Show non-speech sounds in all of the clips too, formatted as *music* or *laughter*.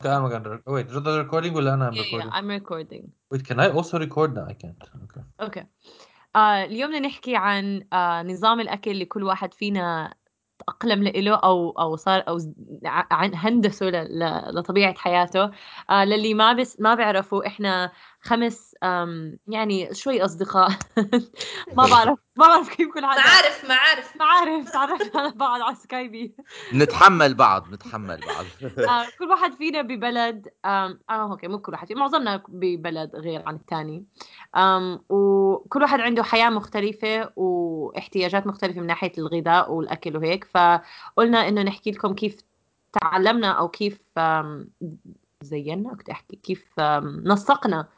Okay, I'm gonna wait. Is the recording ولا أنا I'm Yeah, recording? yeah, I'm recording. Wait, can I also record? No, I can't. Okay. okay آه اليوم بدنا نحكي عن آه نظام الأكل اللي كل واحد فينا تأقلم له أو أو صار أو ز- ع- عن هندسه ل- ل- لطبيعة حياته آه للي ما بس ما بيعرفوا إحنا خمس آم يعني شوي أصدقاء. *laughs* ما *laughs* بعرف ما بعرف كيف كل حدا معارف معارف. معارف تعرفنا على بعض على Skype. نتحمل بعض نتحمل بعض. *laughs* آه، كل واحد فينا ببلد آم، آه okay مو كل واحد فينا معظمنا ببلد غير عن الثاني وكل واحد عنده حياة مختلفة واحتياجات مختلفة من ناحية الغذاء والأكل وهيك. فقلنا إنه نحكي لكم كيف تعلمنا أو كيف زينا كنت أحكي كيف نسقنا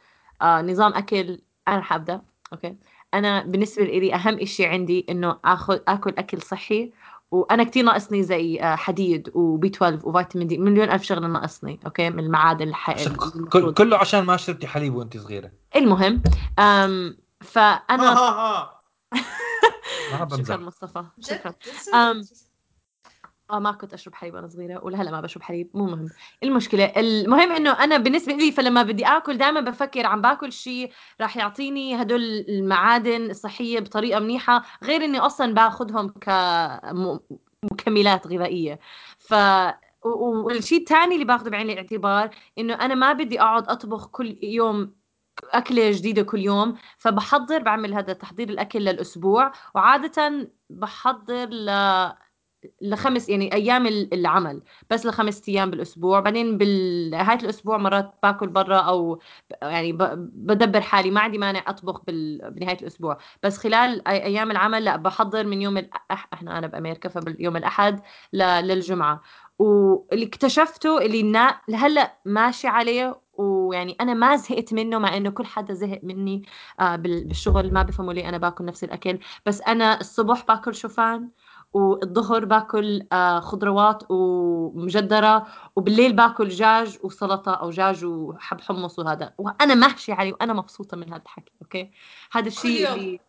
آه، نظام أكل أنا حابدأ okay أنا بالنسبة لي أهم إشي عندي إنه آخذ آكل أكل صحي وأنا كتير ناقصني زي آه، حديد وبي 12 وفيتامين دي مليون ألف شغلة ناقصني أوكي من المعادن الح... عشان كل المفروض. كله عشان ما شربتي حليب وانت صغيرة. المهم أم فأنا ها ما *laughs* شكرا بمزح. مصطفى شكرا. آه ما كنت أشرب حليب وأنا صغيرة ولا هلأ ما بشرب حليب مو مهم. المشكلة المهم إنه أنا بالنسبة لي فلما بدي آكل دائما بفكر عم باكل شيء راح يعطيني هدول المعادن الصحية بطريقة منيحة غير إني أصلا باخذهم كمكملات غذائية. ف والشيء الثاني اللي باخذه بعين الاعتبار إنه أنا ما بدي أقعد أطبخ كل يوم أكلة جديدة كل يوم فبحضر بعمل هذا تحضير الأكل للأسبوع وعادة بحضر ل لخمس يعني أيام ال- العمل بس لخمس أيام بالأسبوع. بعدين بنهايه الأسبوع مرات باكل برا أو يعني بدبر حالي ما عندي مانع أطبخ بنهاية الأسبوع. بس خلال أيام العمل لا بحضر من يوم الأح... إحنا أنا بأمريكا فباليوم الأحد ل... للجمعة. واللي اكتشفته اللي نا... لهلا ماشي عليه ويعني أنا ما زهقت منه مع إنه كل حدا زهق مني آه بال- بالشغل ما بيفهموا لي أنا باكل نفس الأكل. بس أنا الصبح باكل شوفان والظهر باكل آه، خضروات ومجدرة وبالليل باكل دجاج وسلطة أو دجاج وحب حمص وهذا. وأنا ماشية عليه وأنا مبسوطة من هذا الحكي أوكي؟ هذا الشيء يوم. اللي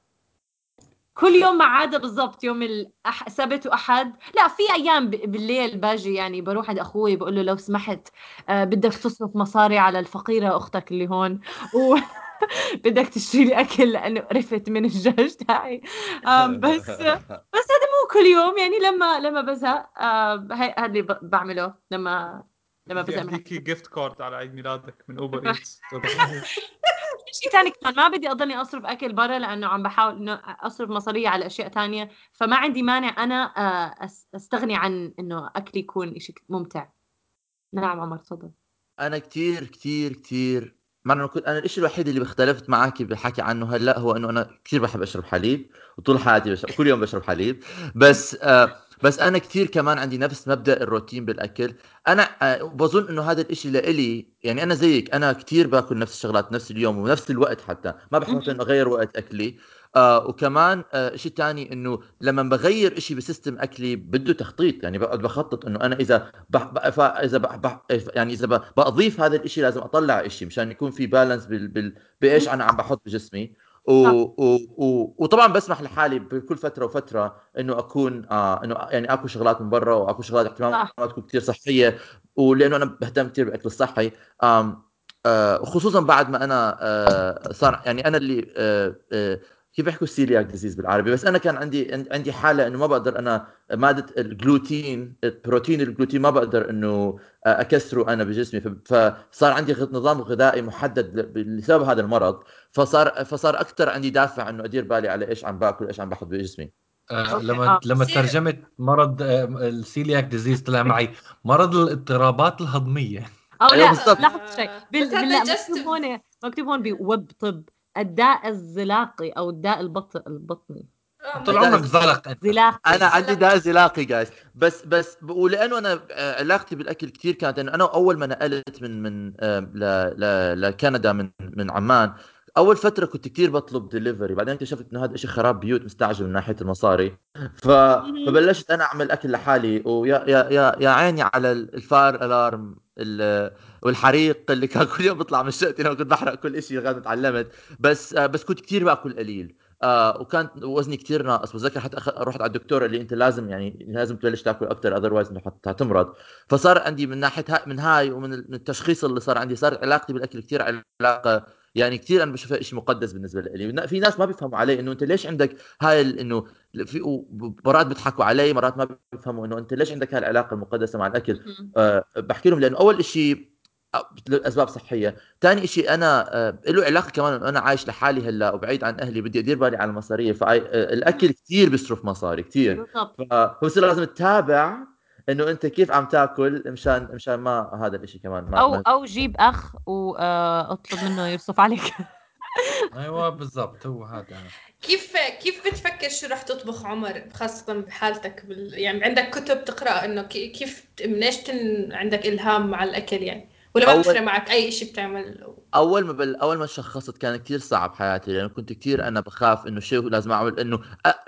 كل يوم ما عدا بالضبط يوم الأح... سبت وأحد. لا في أيام ب... بالليل باجي يعني بروح عند أخوي بقول له لو سمحت آه بدك تصرف مصاري على الفقيرة أختك اللي هون. و... *laughs* بدك تشتري لي أكل لأنه قرفت من الدجاج تاعي. بس بس هذا مو كل يوم يعني لما لما بزهق هذا اللي بعمله لما لما بزهق يعطيكي gift card على عيد ميلادك من Uber Eats شيء ثاني كمان ما بدي أضلني أصرف أكل برا لأنه عم بحاول إنه أصرف مصاريه على أشياء ثانية فما عندي مانع أنا آه، أستغني عن إنه أكلي يكون شيء ممتع. نعم عمر تفضل. أنا كتير كتير كتير مع انه كنت أنا الشيء الوحيد اللي اختلفت معك بالحكي عنه هلأ هو إنه أنا كثير بحب أشرب حليب وطول حياتي بشرب كل يوم بشرب حليب. بس آه بس أنا كثير كمان عندي نفس مبدأ الروتين بالأكل. أنا آه بظن إنه هذا الشيء لإلي يعني أنا زيك أنا كثير باكل نفس الشغلات نفس اليوم ونفس الوقت حتى. ما بحب مهم. إنه اغير وقت أكلي. آه وكمان آه شيء ثاني إنه لما بغير شيء بسيستم أكلي بده تخطيط. يعني بقعد بخطط إنه أنا إذا بح بح إذا بح بح يعني إذا بضيف هذا الشيء لازم أطلع شيء مشان يكون في بالانس بال بال بإيش أنا عم بحط بجسمي. و و و وطبعا بسمح لحالي بكل فترة وفترة إنه أكون آه إنه يعني آكل شغلات من برا وآكل شغلات احتمال. ما تكون كثير صحية. ولأنه أنا بهتم كثير بالاكل الصحي. آم آه وخصوصا بعد ما أنا آه صار يعني أنا اللي آه آه كيف بيحكوا ال celiac disease بالعربي بس أنا كان عندي عندي حالة إنه ما بقدر أنا مادة الجلوتين بروتين الجلوتين ما بقدر إنه أكسره أنا بجسمي فصار عندي نظام غذائي محدد بسبب هذا المرض فصار فصار أكثر عندي دافع إنه أدير بالي على إيش عم باكل إيش عم بحط بجسمي آه لما آه. لما. ترجمت مرض آه ال celiac disease طلع معي مرض الاضطرابات الهضمية أو أيوة لا. لحظه شيء بال... مكتوب هون مكتوب هون بويب طب الداء الزلاقي أو الداء البط... البطني. آه، طول ما- عمرك زلق أنت. زلاقي. أنا عندي. داء زلاقي جايز بس بس ولأنه أنا آه، علاقتي بالأكل كثير كانت إنه أنا أول ما نقلت من من آه، ل ل لكندا من من عمان أول فترة كنت كثير بطلب دليفري بعدين اكتشفت إنه هذا شيء خراب بيوت مستعجل من ناحية المصاري. ف... فبلشت أنا أعمل أكل لحالي. ويا يا يا يا عيني على الفار ألارم ال- والحريق اللي كان *laughs* كل يوم بيطلع من شقتي لما كنت بحرق كل شيء لغاية ما تعلمت بس آه، بس كنت كثير باكل قليل. آه وكان وزني كثير ناقص. بتذكر حتى أخ... رحت على الدكتور اللي أنت لازم يعني لازم تبلش تاكل أكثر اذروايز إنه حت- حتمرض. فصار عندي من ناحية ها... من هاي ومن ال- من التشخيص اللي صار عندي صارت علاقتي بالأكل كثير علاقة. يعني كثير أنا بشوفها شيء مقدس بالنسبة لي. في ناس ما بيفهموا علي إنه أنت ليش عندك هاي إنه في مرات بيضحكوا علي مرات ما بيفهموا إنه أنت ليش عندك هاي العلاقة المقدسة مع الأكل. أه بحكي لهم لأنه أول شيء لاسباب صحيه ثاني شيء أنا آه، له علاقة كمان انه أنا عايش لحالي هلأ وبعيد عن أهلي بدي أدير بالي على المصاريه فالاكل كثير بيصرف مصاري كثير بالضبط. فبصير لازم تتابع إنه أنت كيف عم تاكل مشان مشان ما هذا الشيء كمان ما أو ما أو جيب أخ واطلب منه يرصف عليك. *laughs* أيوه بالضبط. هو هذا. كيف كيف بتفكر شو رح تطبخ عمر؟ خاصة بحالتك بال... يعني عندك كتب تقرأ إنه كي- كيف منيش تن... عندك إلهام مع الأكل يعني؟ ولا ما أول- بتفرق معك أي شيء بتعمل؟ أول ما بل... أول ما شخصت كان كثير صعب حياتي لأنه كنت كثير أنا بخاف إنه شيء لازم أعمل إنه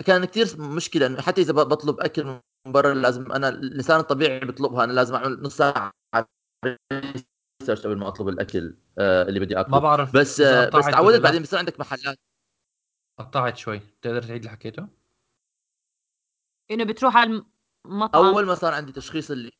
كان كثير مشكلة إنه حتى إذا بطلب أكل من برا لازم أنا الإنسان الطبيعي بيطلبها أنا لازم أعمل نص ساعة ريسيرش قبل ما أطلب الأكل آه، اللي بدي ما اكله بعرف بس آه، بس تعودت. بعدين بصير عندك محلات. قطعت شوي. تقدر تعيد اللي حكيته؟ إنه بتروح على المطعم. أول ما صار عندي تشخيص اللي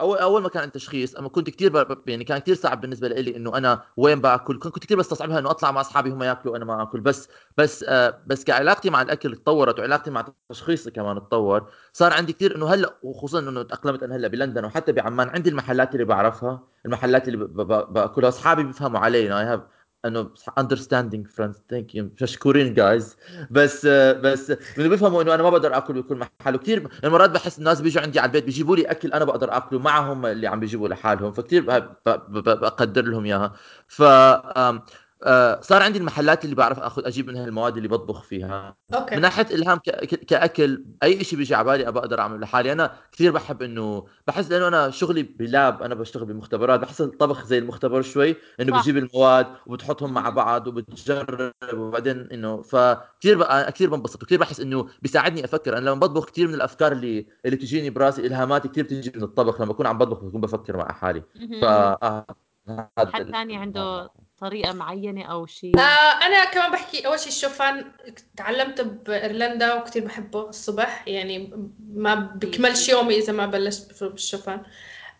اول أول ما كان عندي تشخيص أما كنت كثير. يعني كان كثير صعب بالنسبة لي إنه أنا وين باكل كنت كثير بستصعبها إنه أطلع مع أصحابي هم ياكلوا وأنا ما آكل بس بس آه بس كعلاقتي مع الأكل تطورت وعلاقتي مع تشخيصي كمان تطور صار عندي كثير إنه هلأ وخصوصا إنه تاقلمت أنا هلأ بلندن وحتى بعمان عندي المحلات اللي بعرفها المحلات اللي. بأكلها أصحابي بيفهموا علي I have إنه understanding friends. Thank you. مشكورين guys بس بس انه بيفهموا إنه أنا ما بقدر آكل بكل محل وكثير مرات بحس الناس بيجوا عندي على البيت بيجيبوا لي أكل أنا بقدر آكله معهم اللي عم بيجيبوا لحالهم. فكثير بقدر لهم إياها. ف آه، صار عندي المحلات اللي بعرف اخذ أجيب منها المواد اللي بطبخ فيها. okay. من ناحية إلهام كأكل أي شيء بيجي على بالي بقدر أعمله. لحالي أنا كثير بحب انه بحس لأنه أنا شغلي ب lab أنا بشتغل بمختبرات. بحس الطبخ زي المختبر شوي إنه. بتجيب المواد وبتحطهم مع بعض وبتجرب وبعدين انه فكثير كثير بنبسط. وكثير بحس إنه بيساعدني أفكر. أنا لما بطبخ كثير من الأفكار اللي اللي بتجيني براسي إلهاماتي كثير بتجي من الطبخ. لما بكون عم بطبخ بكون بفكر مع حالي. ف حد ثاني عنده طريقة معينة أو شيء آه أنا كمان بحكي أول شيء الشوفان تعلمت بإيرلندا وكثير بحبه الصبح يعني ما بكملش يومي إذا ما بلشت بالشوفان.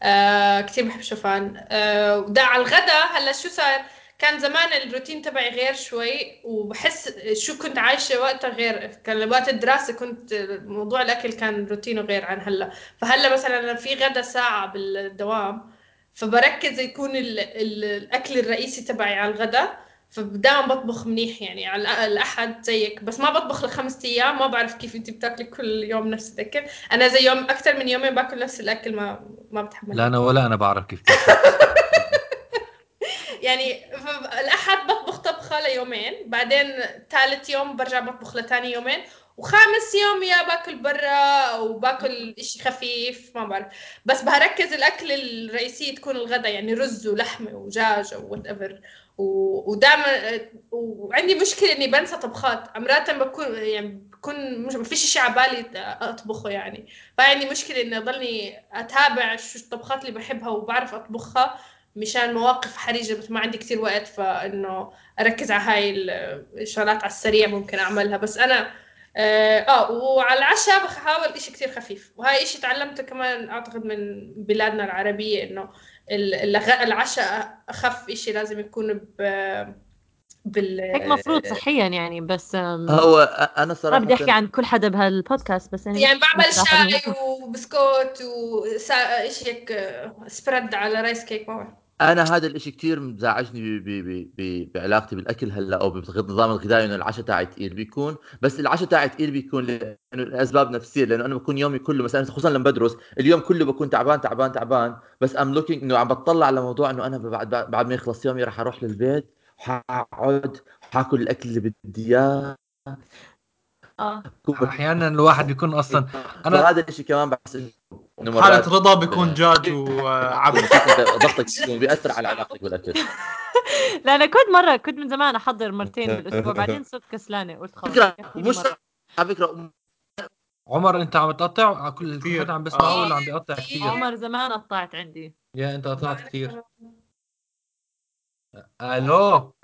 آه كثير بحب الشوفان. آه وده على الغداء هلأ شو صار كان زمان الروتين تبعي غير شوي وبحس شو كنت عايشة وقتها غير كان وقت الدراسة كنت موضوع الأكل كان روتينه غير عن هلأ. فهلأ مثلا أنا في غدا ساعة بالدوام فبركز يكون ال ال الأكل الرئيسي تبعي على الغداء فدائما بطبخ منيح يعني على الأحد زيك. بس ما بطبخ لخمسة أيام ما بعرف كيف أنت بتاكلي كل يوم نفس الأكل. أنا زي يوم أكثر من يومين باكل نفس الأكل ما ما بتحمل لا أنا ولا أنا بعرف كيف. *laughs* يعني الأحد بطبخ طبخة ليومين بعدين ثالث يوم برجع بطبخ لتاني يومين. وخامس يوم يا باكل برا أو باكل إشي خفيف ما بعرف. بس بركز الأكل الرئيسي تكون الغداء يعني رز ولحمة ودجاج أو whatever ودائما وعندي مشكلة إني بنسى طبخات. أمرات بكون يعني بكون مش ما فيش شيء على بالي أطبخه يعني. فعندي مشكلة إني أضلني أتابع شو الطبخات اللي بحبها وبعرف أطبخها مشان مواقف حرجة بس ما عندي كتير وقت فإنه أركز على هاي الشغلات على السريع ممكن أعملها. بس أنا آه, آه وعلى العشاء بحاول إشي كتير خفيف. وهاي إشي تعلمته كمان أعتقد من بلادنا العربية إنه ال- الغ- العشاء أخف إشي لازم يكون ب بال هيك مفروض صحيا يعني بس هو أنا ما صراحة بدي أحكي عن كل حدا بهالبودكاست بس يعني يعني بعمل شاي وبسكوت وإشي هيك spread على rice cake ما بعرف. أنا هذا الإشي كتير مزعجني ب- ب- ب- بعلاقتي بالأكل هلأ أو بالنظام الغذائي إنه العشاء تاعي تقيل بيكون. بس العشاء تاعي تقيل بيكون لأنه الأسباب نفسية لأنه أنا بكون يومي كله مثلا خصوصا لما بدرس اليوم كله بكون تعبان تعبان تعبان. بس I'm looking إنه عم بطلع على موضوع إنه أنا بعد بعد ما يخلص يومي راح أروح للبيت وحاقعد حاكل الأكل اللي بدي إياه. آه. أحيانا الواحد بيكون أصلا أنا فهذا الشيء كمان بحس حالة رضا بيكون دجاج وعبد ضغطك بيكون بيأثر على علاقتك بالأكل. *laughs* لا أنا كنت مره كنت من زمان أحضر مرتين بالاسبوع *laughs* بعدين صرت كسلانة قلت خلص فكرة يكفيني مش مرة. على فكرة عمر أنت عم تقطع؟ كل كل. حدا عم بيسمعه آه. ولا عم بيقطع كثير؟ عمر زمان قطعت عندي. يا أنت قطعت كثير. ألو؟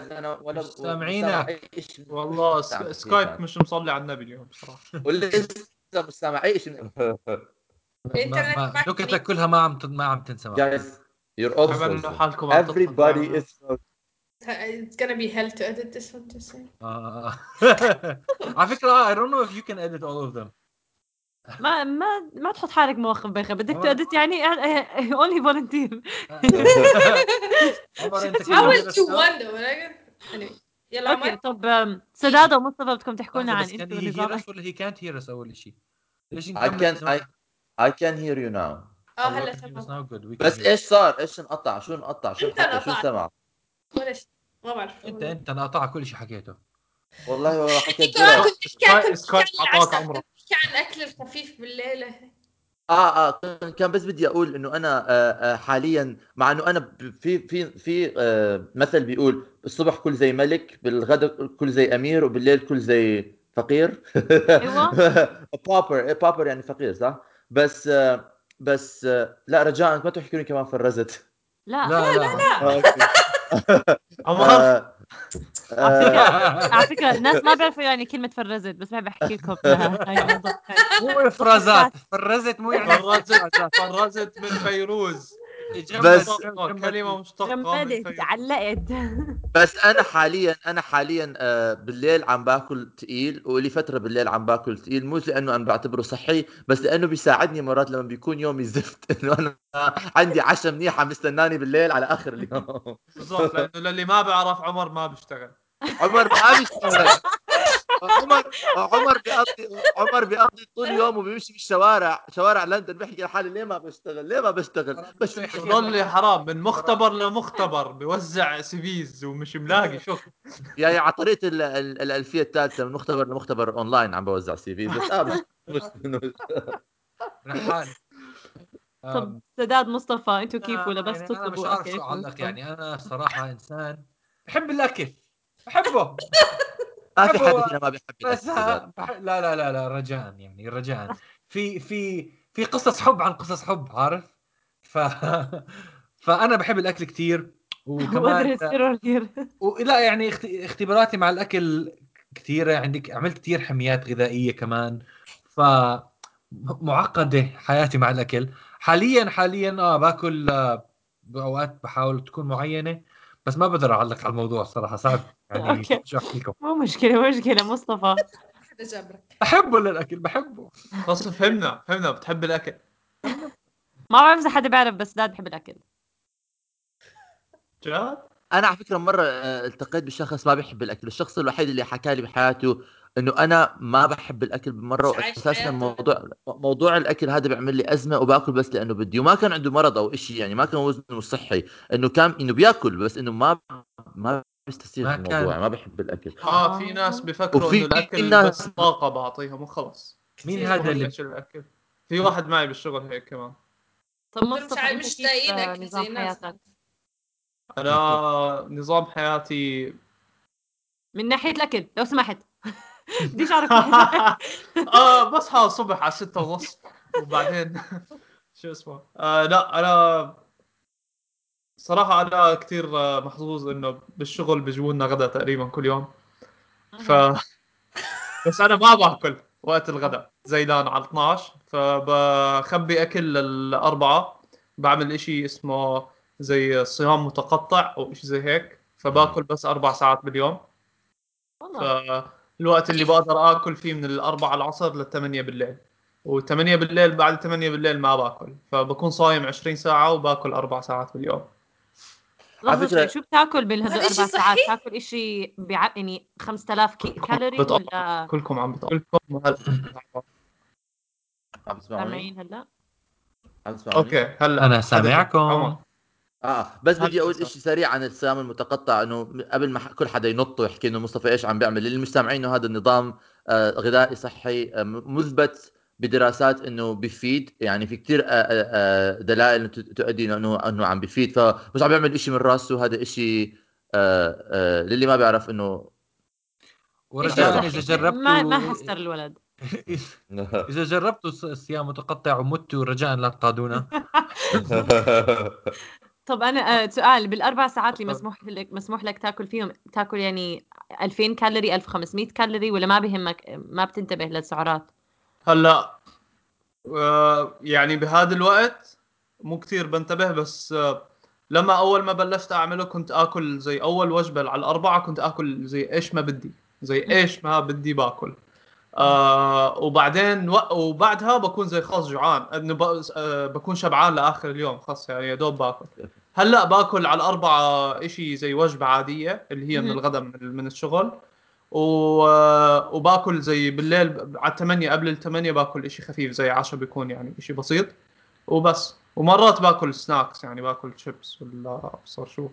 أنا ولا سامعينك. والله سكايب. مش مصلي على النبي اليوم صراحة ولا لسه مش سامع أي شيء. *laughs* الانترنت نكتك كلها ما عم ما عم تنسمع جايز you're all عملنا frozen. حالكم everybody is. It's gonna be hell to edit this one to say. *laughs* آه. على فكرة I don't know if you can edit all of them ما ما ما تحط حالك مواقف بايخه بدك. تأدت يعني اونلي فولنتير عمر إنت *laughs* I بس- do one though. يلا أوكي طب سداد ومصطفى بدكم تحكوا لنا عن بس كان إنتوا he hear نظام us ولا he can't hear us أول شيء ليش can I I can hear you now. آه هلا can بس. إيش صار؟ إيش انقطع؟ شو انقطع؟ شو انحط شو. سمع ولا شيء. ما بعرف. انت أنت أنا قطع كل شيء حكيته. والله والله حكيت. كنت سكاي- العسل، عمره. عن الاكل الخفيف بالليل آه آه كان- بس بدي أقول إنه أنا آه آه حاليا مع إنه أنا في في في آه مثل بيقول الصبح كل زي ملك بالغداء كل زي أمير وبالليل كل زي فقير. أيوة. *laughs* بابر بابر يعني فقير صح؟ بس بس لا رجاء ما تحكوني كمان فرزت. لا لا لا أوكي. *laughs* عمر آه، على فكرة آه، على فكرة الناس ما بيعرفوا يعني كلمة فرزت بس بحب أحكي لكم *laughs* الموضوع مو افرازات *laughs* فرزت مو يعني. فرزت فرزت من فيروز. بس- مشتقة، كلمة مشتقة من جمدت فيروز علقت بس أنا حاليا أنا حاليا آه، بالليل عم باكل تقيل ولي فترة بالليل عم باكل تقيل مو لأنه أنا بعتبره صحي بس لأنه بيساعدني مرات لما بيكون يومي زفت *laughs* إنه أنا عندي عشاء منيحه مستناني بالليل على آخر اليوم. بالضبط لأنه للي ما بيعرف عمر ما بيشتغل. عمر ما بيشتغل. *laughs* عمر عمر بيقضي عمر بيقضي طول يومه بيمشي بالشوارع شوارع لندن بيحكي لحالي ليه ما بشتغل ليه ما بشتغل بس يا حرام من مختبر لمختبر بيوزع CVs ومش ملاقي شغل. يعني على طريقة ال- ال- الألفية الثالثة من مختبر لمختبر اونلاين عم بوزع CV *laughs* بس آه مش مش رحال *laughs* طب سداد مصطفى أنتوا كيف يعني ولا بس أنا مش تطلبوا عارف اكل شو أعلق؟ يعني أنا صراحة إنسان بحب الأكل بحبه *laughs* ما في حدا فينا ما بيحب بس. لا لا لا لا رجاء يعني رجاء في في في قصص حب عن قصص حب عارف ف *laughs* فأنا بحب الأكل كثير *laughs* وكمان. *laughs* لا يعني اخت... اختباراتي مع الأكل كثيره عندك عملت كثير حميات غذائية كمان ف معقدة حياتي مع الأكل حاليا حاليا آه باكل آه بأوقات بحاول تكون معينة بس ما بقدر أعلق على الموضوع صراحة صعب. يعني. *laughs* شو احكي لكم مو مشكلة مو مشكلة مصطفى. حدا بحبه للأكل بحبه. بس فهمنا فهمنا. بتحب الأكل. ما بعرف اذا حدا بيعرف بس داد بحب الأكل. جد؟ أنا على فكرة مرة آه، التقيت بشخص ما بيحب الأكل الشخص الوحيد اللي حكى لي بحياته إنه أنا ما بحب الأكل بالمرة مش عايش أساسا حياته. موضوع موضوع الأكل هذا بيعمل لي أزمة وباكل بس لأنه بدي. وما كان عنده مرض أو شيء يعني ما كان وزنه صحي. إنه كان إنه بياكل بس إنه ما ما بيستسيغ الموضوع كان- ما بيحب الأكل. آه في ناس بيفكروا وفي إنه الأكل ناس- بس طاقة بعطيهم وخلص. مين. هذا اللي الأكل. في واحد معي بالشغل هيك كمان. طب مش مصطفى لاقيين اكل زي نظام الناس أنا نظام حياتي من ناحية الأكل لو سمحت. بديش اعرف *laughs* آه بصحى الصبح على ستة ونص. وبعدين *laughs* شو اسمه؟ آه لا أنا صراحة أنا كثير آه، محظوظ إنه بالشغل بيجيبوا لنا غدا تقريبا كل يوم. ف *laughs* بس أنا ما باكل وقت الغداء زيدان على 12 فبخبي أكل للأربعة بعمل إشي اسمه زي صيام متقطع أو إشي زي هيك. فباكل بس أربع ساعات باليوم. والله. فالوقت اللي بقدر آكل فيه من الأربعة العصر للثمانية بالليل. و8 بالليل بعد 8 بالليل ما باكل. فبكون صايم 20 ساعة وباكل أربع ساعات باليوم. لحظة على فكرة- شو بتاكل بالهدول هذا أربع إشي ساعات؟ تاكل إشي بع... يعني 5000 كي... كالوري بتقطع. ولا؟ كلكم عم بتقول لكم هلا عم تسمعوني هلا؟ عم تسمعوني؟ أوكي هلا. أنا. سامعكم. آه بس بدي أقول. شيء سريع عن الصيام المتقطع إنه قبل ما كل حدا ينط ويحكي إنه مصطفى إيش عم بيعمل. اللي مش سامعينه هذا النظام آه غذائي صحي آه مثبت بدراسات إنه بيفيد. يعني في كثير آه دلائل تؤدي إنه إنه عم بيفيد. فمش عم بيعمل شيء من راسه. هذا شيء للي ما بيعرف إنه ورجاء إذا. جربتوا ما ما حستر الولد. *laughs* إذا جربتوا الص- الصيام متقطع ومتوا رجاء لا تقادونا. *laughs* *laughs* طب أنا آه، سؤال بالأربع ساعات اللي مسموح لك مسموح لك تاكل فيهم تاكل يعني 2000 كالوري 1500 كالوري ولا ما بهمك ما بتنتبه للسعرات؟ هلأ آه، يعني بهذا الوقت مو كثير بنتبه بس آه، لما أول ما بلشت أعمله كنت آكل زي أول وجبة على الأربعة كنت آكل زي إيش ما بدي زي إيش ما بدي باكل. آه وبعدين و... وبعدها بكون زي خلص جوعان. إنه ب... آه بكون شبعان لآخر اليوم خلص يعني يا دوب باكل. هلأ باكل على الاربعه إشي زي وجبة عادية اللي هي من. الغداء من, من الشغل. و... وباكل زي بالليل على الثمانية قبل الثمانية باكل إشي خفيف زي عشاء بيكون يعني إشي بسيط. وبس. ومرات باكل سناكس يعني باكل شيبس ولا ابصر شو.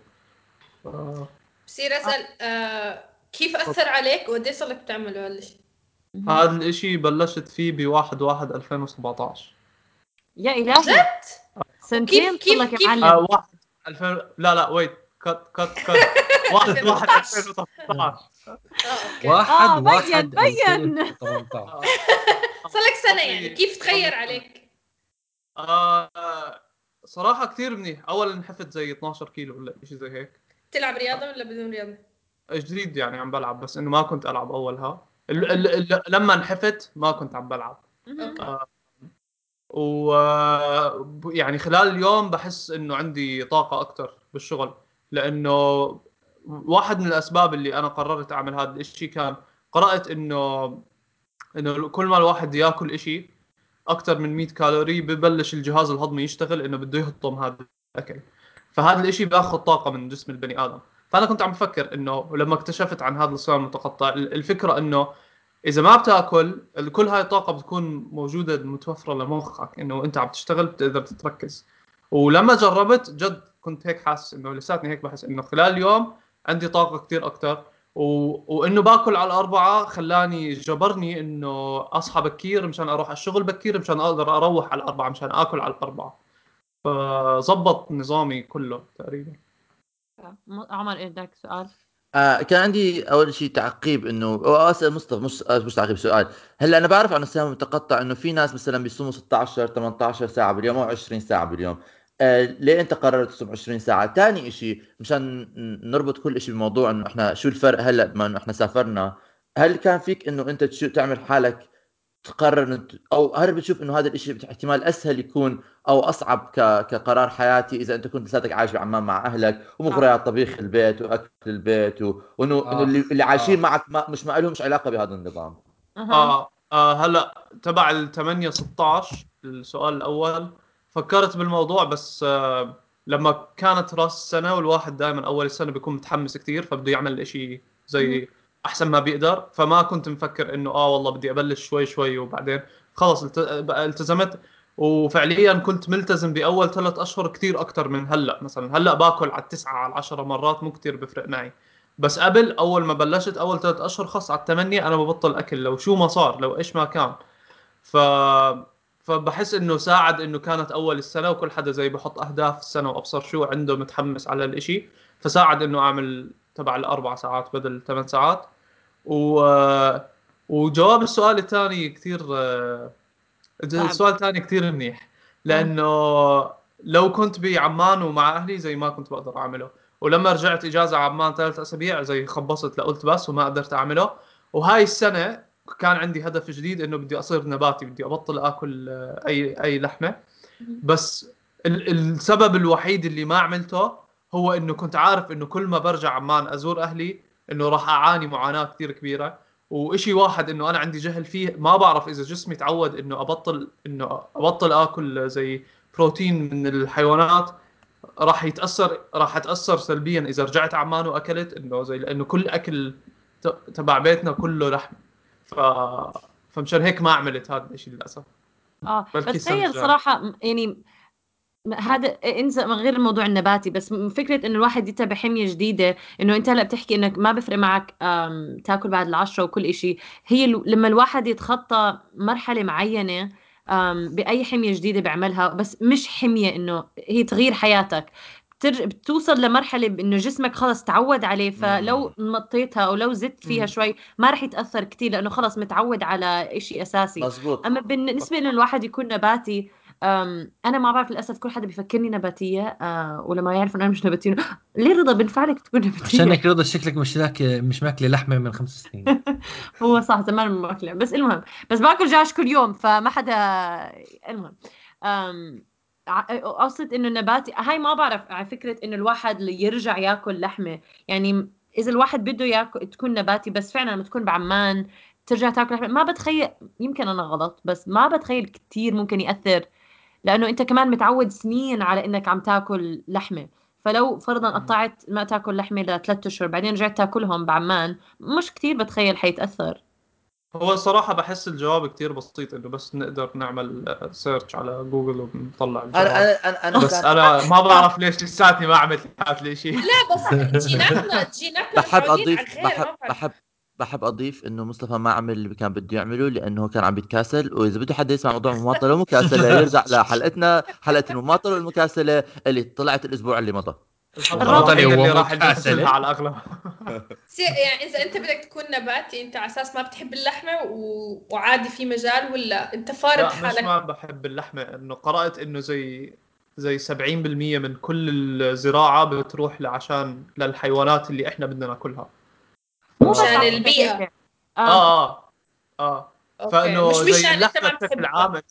آه، بصير أسأل آه كيف أثر عليك؟ وقد صار لك بتعمله هالشيء؟ هذا الإشي بلشت فيه بواحد واحد 2017 يا إلهي. جد؟ سنتين كيف- كيف- معلم. آه واحد 2000 لا لا wait cut cut cut واحد واحد 2018 آه okay. واحد آه، بين- واحد بين. 2018 *laughs* صار لك سنة يعني. كيف تغير عليك؟ آه صراحة كثير منيح. أولا انحفت زي 12 كيلو ولا شيء زي هيك. تلعب رياضة ولا بدون رياضة؟ جديد يعني عم بلعب بس إنه ما كنت ألعب أولها. ال ال ال لما انحفت ما كنت عم بلعب. آه و يعني خلال اليوم بحس إنه عندي طاقة أكثر بالشغل لأنه واحد من الأسباب اللي أنا قررت أعمل هذا الشيء كان قرأت إنه إنه كل ما الواحد يأكل إشي أكثر من 100 كالوري ببلش الجهاز الهضمي يشتغل إنه بده يهضم هذا الأكل. فهذا الإشي بياخذ طاقة من جسم البني آدم. فأنا كنت عم بفكر إنه لما اكتشفت عن هذا الصيام المتقطع ال- الفكرة إنه إذا ما بتأكل كل هاي الطاقة بتكون موجودة متوفرة لمخك إنه أنت عم تشتغل بتقدر تتركز. ولما جربت جد كنت هيك حاسس إنه لساتني هيك بحس إنه خلال اليوم عندي طاقة كثير أكثر و... وإنه باكل على الأربعة خلاني جبرني إنه أصحى بكير مشان أروح على الشغل بكير مشان أقدر أروح على الأربعة مشان أكل على الأربعة. فظبط نظامي كله تقريبا. عمر بدك سؤال؟ آه كان عندي أول شيء تعقيب إنه أو أسأل مصطفى مش مش تعقيب سؤال. هلأ أنا بعرف عن الصيام المتقطع إنه في ناس مثلا بيصوموا 16 18 ساعة باليوم أو 20 ساعة باليوم. آه ليه أنت قررت تصوم 20 ساعة؟ ثاني شيء مشان نربط كل شيء بموضوع إنه إحنا شو الفرق هلأ بما إنه إحنا سافرنا هل كان فيك إنه أنت تعمل حالك تقرر أو هل بتشوف إنه هذا الشيء احتمال أسهل يكون أو أصعب ك... كقرار حياتي إذا أنت كنت لساتك عايش بعمان مع أهلك ومغريات طبيخ البيت وأكل البيت و... وإنه آه. إنه اللي, اللي عايشين آه. معك ما... مش ما لهمش علاقة بهذا النظام. أها. آه, آه. هلأ تبع ال 8 16 السؤال الأول. فكرت بالموضوع بس آه لما كانت راس السنة والواحد دائما أول السنة بيكون متحمس كثير فبده يعمل إشي زي أحسن ما بيقدر فما كنت مفكر إنه آه والله بدي أبلش شوي شوي وبعدين خلص التزمت. وفعليا كنت ملتزم بأول ثلاث أشهر كثير أكثر من هلأ. مثلا هلأ باكل على التسعة على العشرة مرات مو كثير بفرق معي. بس قبل أول ما بلشت أول ثلاث أشهر خلص على الثمانيه أنا ببطل أكل لو شو ما صار لو إيش ما كان. ف فبحس إنه ساعد إنه كانت أول السنة وكل حدا زي بحط أهداف السنة وأبصر شو عنده متحمس على الإشي. فساعد إنه أعمل تبع الأربع ساعات بدل الثمان ساعات. و وجواب السؤال الثاني كثير السؤال الثاني كثير منيح. لأنه لو كنت بعمان ومع أهلي زي ما كنت بقدر أعمله. ولما رجعت إجازة عمان ثلاث أسابيع زي خبصت لقلت بس وما قدرت أعمله. وهاي السنة كان عندي هدف جديد إنه بدي أصير نباتي بدي أبطل آكل آه، أي أي لحمة. بس ال- السبب الوحيد اللي ما عملته هو إنه كنت عارف إنه كل ما برجع عمان أزور أهلي إنه راح أعاني معاناة كثير كبيرة. وإشي واحد إنه أنا عندي جهل فيه ما بعرف إذا جسمي تعود إنه أبطل إنه أبطل آكل زي بروتين من الحيوانات راح يتأثر راح أتأثر سلبيا إذا رجعت عمان وأكلت إنه زي لأنه كل أكل تبع بيتنا كله لحم. ف فمشان هيك ما عملت هذا الشيء للأسف. آه بس تخيل م- يعني م- هذا إنسى من غير الموضوع النباتي بس م- فكرة إنه الواحد يتبع حمية جديدة إنه أنت هلأ بتحكي إنك ما بفرق معك تاكل بعد العشرة وكل إشي هي ال- لما الواحد يتخطى مرحلة معينة بأي حمية جديدة بيعملها بس مش حمية إنه هي تغيير حياتك. بتوصل لمرحلة بانه جسمك خلص تعود عليه فلو مطيتها أو لو زدت فيها. شوي ما رح يتأثر كتير لأنه خلص متعود على إشي أساسي مزبوط أما بالنسبة إنه الواحد يكون نباتي أم أنا ما بعرف للأسف كل حدا بيفكرني نباتية أه ولما يعرف انه أنا مش نباتية *laughs* ليه رضا بنفعلك تكون نباتية؟ عشانك رضا شكلك مش لاكي مش ماكلة لحمة من خمس سنين. *laughs* هو صح زمان ما باكله بس المهم بس باكل دجاج كل يوم فما حدا المهم أم قصة إنه النباتي هاي ما بعرف على فكرة إنه الواحد يرجع ياكل لحمة. يعني إذا الواحد بده ياكل تكون نباتي بس فعلا لما تكون بعمان ترجع تاكل لحمة. ما بتخيل يمكن أنا غلط بس ما بتخيل كتير ممكن يأثر لأنه أنت كمان متعود سنين على إنك عم تاكل لحمة. فلو فرضا قطعت ما تاكل لحمة لثلاث أشهر بعدين رجعت تاكلهم بعمان مش كتير بتخيل حيتأثر. هو صراحة بحس الجواب كتير بسيط إنه بس نقدر نعمل search على جوجل ونطلع الجواب. أنا أنا أنا, أنا بس أنا ما بعرف ليش لساتني ما عملت هذا الشيء لا بس *laughs* جيناتنا جيناتنا بحب اضيف بحب. بحب بحب أضيف إنه مصطفى ما عمل اللي كان بده يعمله لأنه كان عم بيتكاسل وإذا بده حدا يسمع موضوع المماطلة ومكاسله يرجع *laughs* لحلقتنا حلقة المماطلة والمكاسلة اللي طلعت الأسبوع اللي مضى. اللي هو راح على الأغلب. *laughs* يعني إذا أنت بدك تكون نباتي أنت على أساس ما بتحب اللحمة و... وعادي في مجال ولا أنت فارض لا مش حالك؟ ما بحب اللحمة. إنه قرأت إنه زي زي 70% من كل الزراعة بتروح لعشان للحيوانات اللي إحنا بدنا ناكلها. مو بس عشان على البيئة. هيك. آه آه. آه آه okay. فإنه مش زي مشان انت اللحمة ما بشكل عام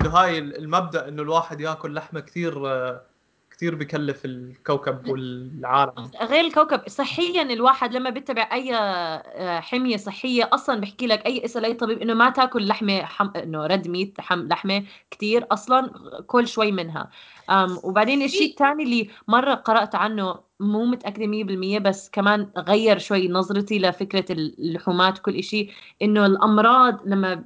انه هاي المبدأ إنه الواحد ياكل لحمة كثير آه، كثير بكلف الكوكب والعالم غير الكوكب صحيا الواحد لما بيتبع أي آه، حمية صحية أصلا بحكي لك أي اسال أي طبيب إنه ما تاكل لحمة حم... إنه red meat حم... لحمة كثير أصلا كل شوي منها أم وبعدين الشيء الثاني اللي مرة قرأت عنه مو متأكدة 100% بس كمان غير شوي نظرتي لفكرة اللحومات وكل شيء إنه الأمراض لما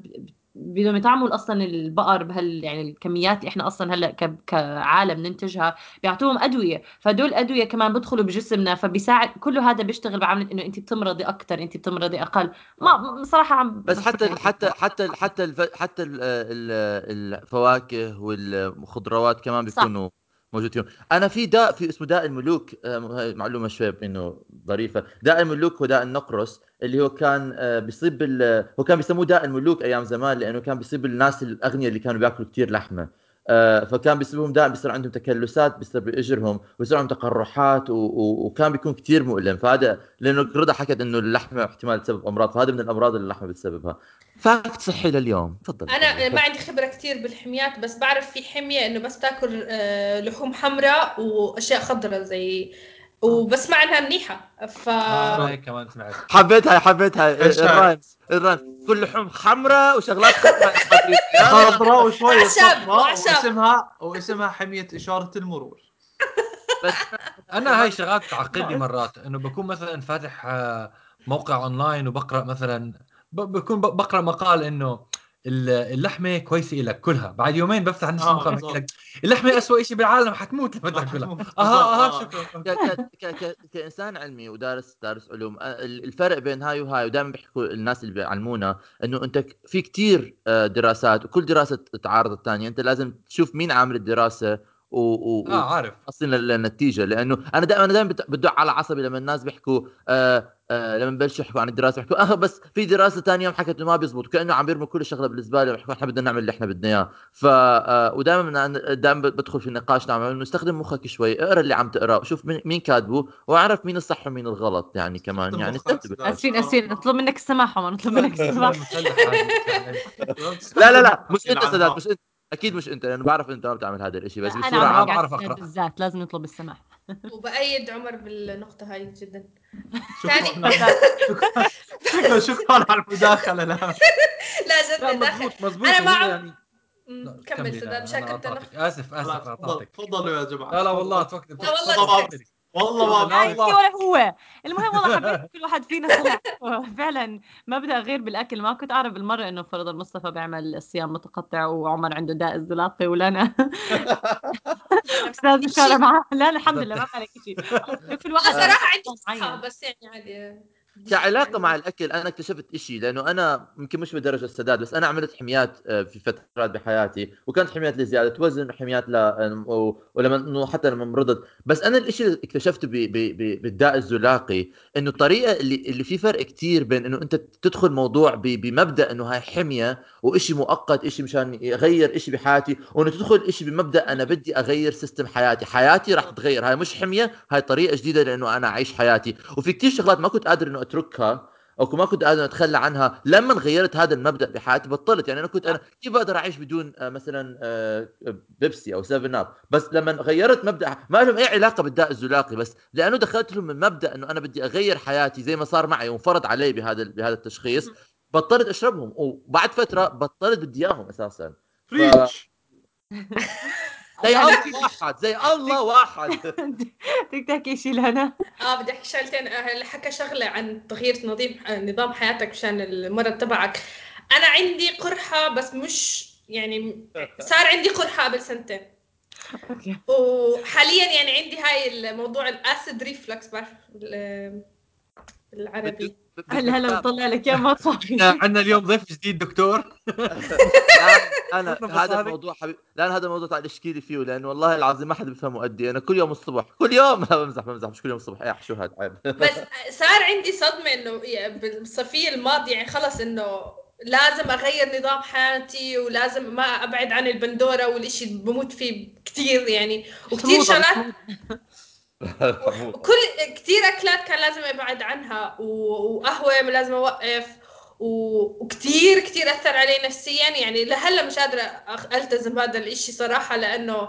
بدهم يطعموا أصلا البقر بهال يعني الكميات اللي إحنا أصلا هلأ ك... كعالم ننتجها بيعطوهم أدوية فدول الادويه كمان بدخلوا بجسمنا فبيساعد كله هذا بيشتغل بعمله إنه انت بتمرضي أكثر انت بتمرضي أقل ما بصراحة عم بس حتى حتى حتى حتى الف... حتى ال- ال- الفواكه والخضروات كمان صح. بيكونوا موجودين أنا في داء في اسمه داء الملوك آه، معلومة شوي إنه ظريفة. داء الملوك هو داء النقرس اللي هو كان آه، بيصيب بال... هو كان بيسموه داء الملوك أيام زمان لأنه كان بيصيب الناس الأغنياء اللي كانوا بياكلوا كثير لحمة. آه، فكان بيصيبهم دائما بيصير عندهم تكلسات بيصير باجرهم ويصير عندهم تقرحات و... و... وكان بيكون كثير مؤلم. فهذا لأنه رضا حكت إنه اللحمة احتمال تسبب أمراض فهذا من الأمراض اللي اللحمة بتسببها. fact صحي لليوم. تفضل. أنا ما عندي خبرة كثير بالحميات بس بعرف في حمية إنه بس تاكل آه، لحوم حمراء وأشياء خضراء زي وبسمع انها منيحة. ف آه، كمان سمعت. حبيتها حبيتها. إيش هاي؟ ال rhyme ال rhyme كل لحوم حمراء وشغلات خضراء وعشب، صفراء. واسمها واسمها حمية إشارة المرور. بس أنا هاي شغلات تعقدني مرات. إنه بكون مثلا فاتح آه، موقع اونلاين وبقرأ مثلا ب- بكون ب- بقرأ مقال إنه اللحمة كويسة لك كلها. بعد يومين بفتح نفس آه،. لك اللحمة أسوأ شيء بالعالم حتموت لما تاكلها بالضبط، أها أها آه. شكرا. كإنسان علمي ودارس دارس علوم آه، ال- الفرق بين هاي وهاي ودائما بيحكوا الناس اللي بيعلمونا إنه أنت في كتير آه، دراسات وكل دراسة تعارض الثانية أنت لازم تشوف مين عامل الدراسة و, و, آه عارف. أصلا للنتيجة. لأنه أنا دائما دائما بدق على عصبي لما الناس بيحكوا آه آه لما ببلشوا يحكوا عن الدراسة بيحكوا آه بس في دراسة ثانية يوم حكت إنه ما بيزبط كأنه عم بيرموا كل الشغله بالزباله ويحكوا إحنا بدنا نعمل اللي إحنا بدنا إياه ف آه ودائما دائما بدخل في النقاش نعمل إنه استخدم مخك شوي اقرأ اللي عم تقرأه وشوف مين كاتبه واعرف مين الصح ومين الغلط يعني كمان استخدم يعني أسفين أسفين نطلب منك السماح عمر نطلب منك *laughs* السماح. لا لا لا مش أنت. سداد مش أنت أكيد مش أنت لأنه بعرف أنت ما بتعمل هذا الشيء بس أنا بصورة عامة بعرف أقرأ. بالذات لازم نطلب السماح وبأيد عمر بالنقطة هاي جدا شكرا. شكرا شكرا على المداخلة لا. لا جد مضبوط مضبوط أنا ما يعني. كمل سداد مشان كنت. آسف آسف قطعتك تفضلوا يا جماعة. لا لا والله توقف لا والله والله ما والله ولا هو المهم والله حبيت كل واحد فينا طلع *laughs* فعلا مبدأ غير بالأكل. ما كنت أعرف بالمرة إنه فرضا مصطفى بيعمل صيام متقطع وعمر عنده داء الزلاقه ولا *laughs* أستاذ مشارة معاه لا لا الحمد لله ما عليك شيء كل واحد صراحة عندي بس يعني عادي. كعلاقة مع الأكل أنا اكتشفت إشي لأنه أنا يمكن مش بدرجه السداد بس أنا عملت حميات آه، في فترات بحياتي وكانت حميات لزياده وزن وحميات ل و- ولما حتى لما مرضت. بس أنا الإشي اللي اكتشفته ب... ب... ب... بالداء الزلاقي إنه الطريقة اللي اللي في فرق كتير بين إنه أنت تدخل موضوع ب... بمبدأ إنه هاي حمية وإشي مؤقت إشي مشان يغير إشي بحياتي وإنه تدخل إشي بمبدأ أنا بدي أغير system حياتي. حياتي راح تتغير هاي مش حمية هاي طريقة جديدة لإنه أنا أعيش حياتي. وفي كتير شغلات ما كنت قادر إنه أتركها. أو ما كنت قادر أتخلى عنها. لما غيرت هذا المبدأ بحياتي بطلت. يعني أنا كنت أنا كيف بقدر أعيش بدون آه، مثلا آه، بيبسي أو 7 اب بس لما غيرت مبدأ ما لهم أي علاقة بالداء الزلاقي بس. لأنه دخلت لهم من مبدأ إنه أنا بدي أغير حياتي زي ما صار معي وانفرض علي بهذا بهذا التشخيص. بطلت أشربهم. وبعد فترة بطلت بدي إياهم أساسا. فريتش *laughs* زي الله واحد زي الله واحد. *laughs* بدك تحكي شيء لهنا. آه بدي أحكي شغلتين. آه، حكى شغلة عن تغيير نظام آه، نظام حياتك مشان المرض تبعك. أنا عندي قرحة بس مش يعني *laughs* صار عندي قرحة قبل سنتين. أوكي. وحاليا يعني عندي هاي الموضوع ال acid reflux بعرف ال- بالعربي هلا هلا بطلع لك يا ما صافي عندنا اليوم ضيف جديد دكتور. أنا هذا الموضوع حبيب لأن هذا الموضوع تعال اشكي لي فيه لأنه والله العظيم ما حدا بيفهمه قدي أنا كل يوم الصبح كل يوم. *laughs* لا بمزح بمزح مش كل يوم الصبح. يا شو هذا عيب. *laughs* بس صار عندي صدمة إنه يعني بالصيفية الماضية يعني خلص إنه لازم أغير نظام حياتي ولازم ما أبعد عن البندورة والإشي اللي بموت فيه كثير يعني. وكثير شغلات *laughs* وكل كثير أكلات كان لازم أبعد عنها و- وقهوة لازم أوقف وكثير كثير أثر علي نفسيا. يعني لهلأ مش قادرة أخ- ألتزم بهذا الإشي صراحة لأنه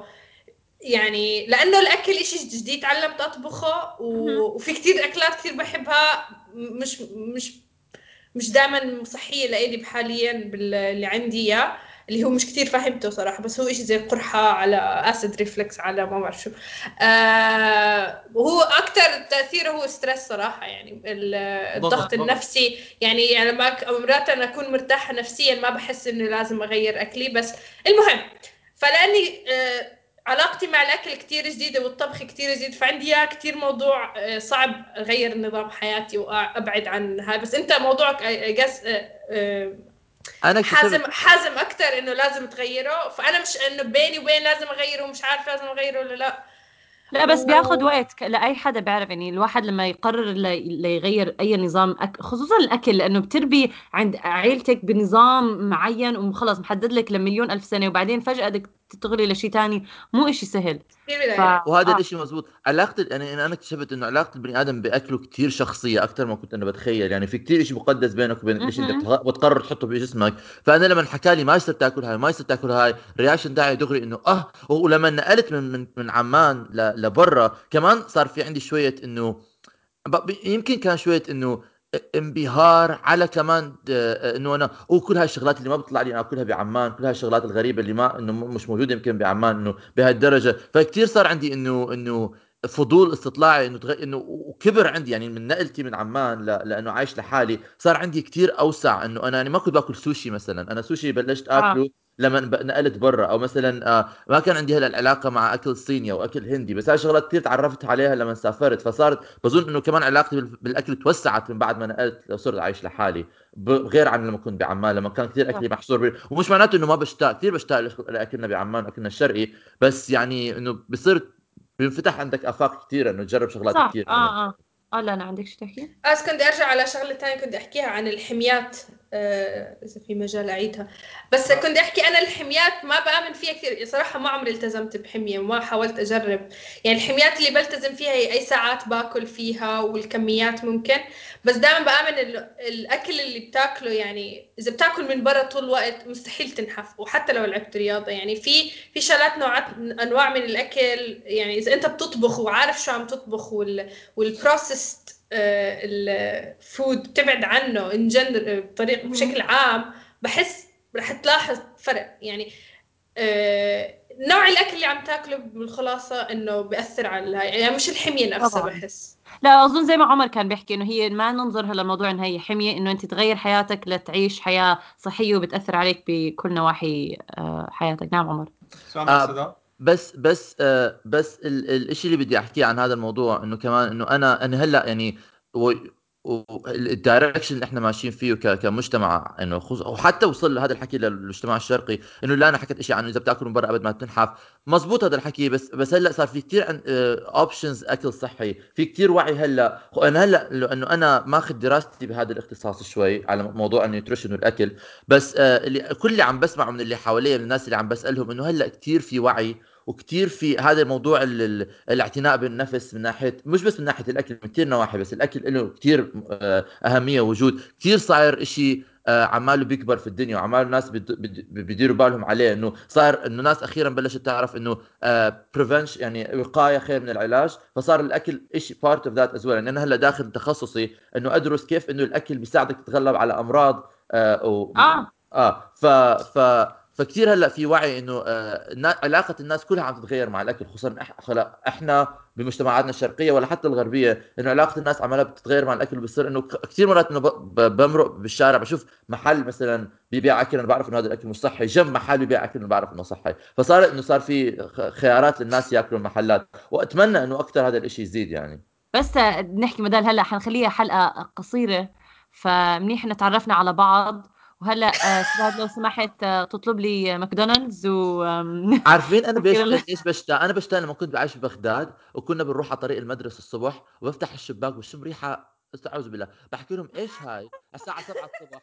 يعني لأنه الأكل إشي جديد تعلمت أطبخه و... وفي كثير أكلات كثير بحبها. مش مش مش دائما صحية لإلي حاليا باللي عندي إياه. اللي هو مش كثير فهمته صراحة بس هو إشي زي قرحة على acid reflux على ما بعرف شو. آه وهو أكثر تأثيره هو stress صراحة يعني ال- الضغط ضغط. النفسي. يعني يعني أك- مرات أنا أكون مرتاحة نفسيا ما بحس إنه لازم أغير أكلي بس المهم فلأني آه علاقتي مع الأكل كتير جديدة والطبخ كتير جديد فعندي إياه كتير موضوع آه، صعب أغير نظام حياتي وابعد عن هاي. بس أنت موضوعك قص أنا حازم حازم أكثر إنه لازم تغيره. فأنا مش إنه بيني وبين لازم أغيره ومش عارفة لازم أغيره ولا لا. لا بس بياخد وقت لأي حدا بيعرف. يعني الواحد لما يقرر ل- ليغير أي نظام أك... خصوصا الأكل لأنه بتربي عند عيلتك بنظام معين وخلص محدد لك لمليون ألف سنة وبعدين فجأة بدك تغلي لشيء تاني مو إشي سهل. ف... بداية وهذا آه. الإشي مزبوط علاقة يعني أنا اكتشفت إنه علاقة البني آدم بأكله كتير شخصية أكثر ما كنت أنا بتخيل يعني في كتير إشي مقدس بينك وبين مهم. بتغ- بتقرر تحطه بجسمك فأنا لما حكى لي ما يصير تأكل هاي ما يصير تأكل هاي reaction تاعي دغري إنه آه ولما نقلت من من من عمان ل- لبرا كمان صار في عندي شوية إنه يمكن كان شوية إنه انبهار على كمان آه، إنه أنا وكل هاي الشغلات اللي ما بتطلع لي أنا اكلها بعمان كل هاي الشغلات الغريبة اللي ما إنه مش موجودة يمكن بعمان إنه بهالدرجة فكتير صار عندي إنه إنه فضول استطلاعي إنه تغ... إنه وكبر عندي يعني من نقلتي من عمان ل... لأنه عايش لحالي صار عندي كتير أوسع إنه أنا يعني ما كنت باكل سوشي مثلا أنا سوشي بلشت آه. لما نقلت برا أو مثلا آه ما كان عندي هلا العلاقة مع أكل صيني أو أكل هندي بس هاي شغلات كثير تعرفت عليها لما سافرت فصارت بظن إنه كمان علاقتي بال- بالأكل توسعت من بعد ما نقلت صرت عايش لحالي غير عن لما كنت بعمان لما كان كثير أكلي محصور بي... ومش معناته إنه ما بشتاق كثير بشتاق لأكلنا بعمان اكلنا الشرقي بس يعني إنه بصير بينفتح عندك آفاق كثيره إنه تجرب شغلات كثير آه آه. آه لا لا عندك شيء تحكي؟ بس كنت أرجع على شغلة ثانية كنت أحكيها عن الحميات. آه، إذا في مجال أعيدها. بس آه. كنت أحكي أنا الحميات ما بآمن فيها كثير. صراحة ما عمري التزمت بحمية وما حاولت أجرب. يعني الحميات اللي بلتزم فيها هي أي ساعات باكل فيها والكميات ممكن. بس دائما بآمن ال- الأكل اللي بتاكله يعني إذا بتاكل من برا طول الوقت مستحيل تنحف. وحتى لو لعبت رياضة يعني في في شغلات نوعات أنواع من الأكل. يعني إذا أنت بتطبخ وعارف شو عم تطبخ وال وال processed ال food بتبعد عنه in general بطريقه بشكل عام بحس رح تلاحظ فرق. يعني آه، نوع الأكل اللي عم تاكله بالخلاصة إنه بيأثر على هاي يعني مش الحمية نفسها طبعاً. بحس. لا أظن زي ما عمر كان بيحكي إنه هي ما ننظرها لموضوع انه هي حمية إنه أنت تغير حياتك لتعيش حياة صحية وبتأثر عليك بكل نواحي آه، حياتك. نعم عمر. آه. بس بس آه بس ال- الإشي اللي بدي أحكيه عن هذا الموضوع إنه كمان إنه أنا أنا هلأ يعني وال direction اللي إحنا ماشيين فيه كمجتمع إنه خص... وحتى وصل هذا الحكي للمجتمع الشرقي إنه لا أنا حكيت شيء عنه إذا بتاكل من برا أبد ما تنحف مزبوط هذا الحكي بس بس هلأ صار في كثير options أكل صحي. في كثير وعي هلأ. أنا هلأ لأنه أنا ماخذ دراستي بهذا الاختصاص شوي على موضوع ال nutrition والأكل. بس آه، اللي كل اللي عم بسمعه من اللي حواليا من الناس اللي عم بسألهم إنه هلأ كثير في وعي وكثير في هذا الموضوع ال- ال- الاعتناء بالنفس من ناحية مش بس من ناحية الأكل من كثير نواحي بس الأكل له كثير آه، أهمية ووجود. كثير صاير إشي آه، عماله بيكبر في الدنيا وعماله الناس بيديروا بالهم عليه إنه صار إنه ناس أخيرا بلشت تعرف إنه prevention يعني وقاية خير من العلاج. فصار الأكل شيء part of that as well يعني أنا هلأ داخل تخصصي إنه أدرس كيف إنه الأكل بيساعدك تتغلب على أمراض آه، و... آه. آه ف ف فكتير هلأ في وعي إنه آه علاقة الناس كلها عم تتغير مع الأكل خصوصا إحنا بمجتمعاتنا الشرقية ولا حتى الغربية إنه علاقة الناس عمالها بتتغير مع الأكل وبصير إنه كثير مرات إنه بمرق بالشارع بشوف محل مثلا بيبيع أكل أنا بعرف إنه هذا الأكل مش صحي جنب محل بيبيع أكل أنا بعرف إنه صحي فصار إنه صار في خيارات للناس يأكلوا المحلات وأتمنى إنه أكثر هذا الإشي يزيد يعني. بس نحكي بدل هلأ حنخليها حلقة قصيرة فمنيح ان تعرفنا على بعض وهلأ آه، سراد لو سمحت آه، تطلب لي ماكدونالدز و آم، *laughs* عارفين أنا بيش. إيش بشتاق أنا بشتاق لما كنت بعيش ببغداد وكنا بنروح على طريق المدرسة الصبح وبفتح الشباك وبشم ريحة أستعوذ بالله. بحكي لهم إيش هاي؟ الساعة 7 الصبح.